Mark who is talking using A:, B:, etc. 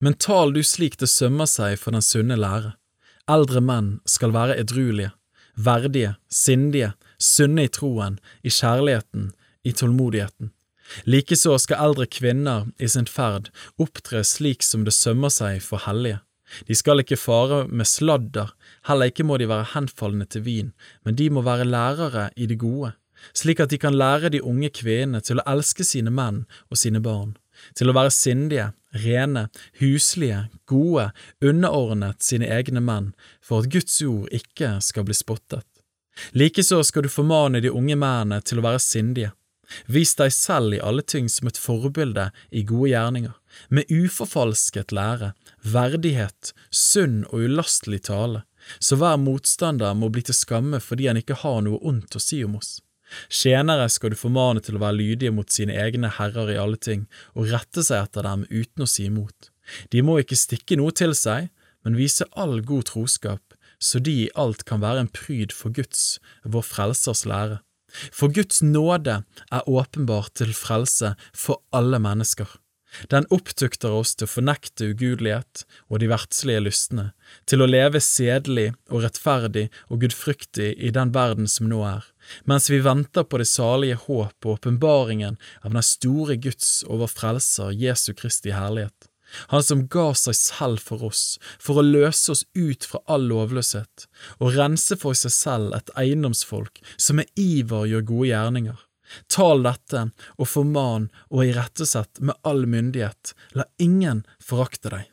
A: Men tal du slik det sømmer seg for den sunne lære. Eldre menn skal være edruelige, verdige, sindige, sunne i troen, i kjærligheten, i tålmodigheten. Likeså skal eldre kvinner i sin ferd opptre slik som det sømmer seg for hellige. De skal ikke fare med sladder, heller ikke må de være henfalne til vin, men de må være lærere i det gode, slik at de kan lære de unge kvinnene til å elske sine menn og sine barn, til å være sindige, rene, huslige, gode, underordnet sine egne menn, for at Guds ord ikke skal bli spottet. Likeså skal du formane de unge mennene til å være sindige, Vis deg selv i alle ting som et forbilde i gode gjerninger, med uforfalsket lære, verdighet, sunn og ulastelig tale, så hver motstander må bli til skamme fordi han ikke har noe ondt å si om oss. Tjenere skal du formane til å være lydige mot sine egne herrer i alle ting, og rette seg etter dem uten å si imot. De må ikke stikke noe til seg, men vise all god troskap, så de i alt kan være en pryd for Guds, vår Frelsers lære. For Guds nåde er åpenbart til frelse for alle mennesker. Den opptukter oss til å fornekte ugudelighet og de verdslige lystne, til å leve sedelig og rettferdig og gudfryktig i den verden som nå er, mens vi venter på det salige håp og åpenbaringen av den store Guds over frelser Jesu Kristi herlighet han som ga seg selv for oss, for å løse oss ut fra all lovløshet, og rense for seg selv et eiendomsfolk som med iver gjør gode gjerninger. Tal dette og forman og irettesett med all myndighet, la ingen forakte deg.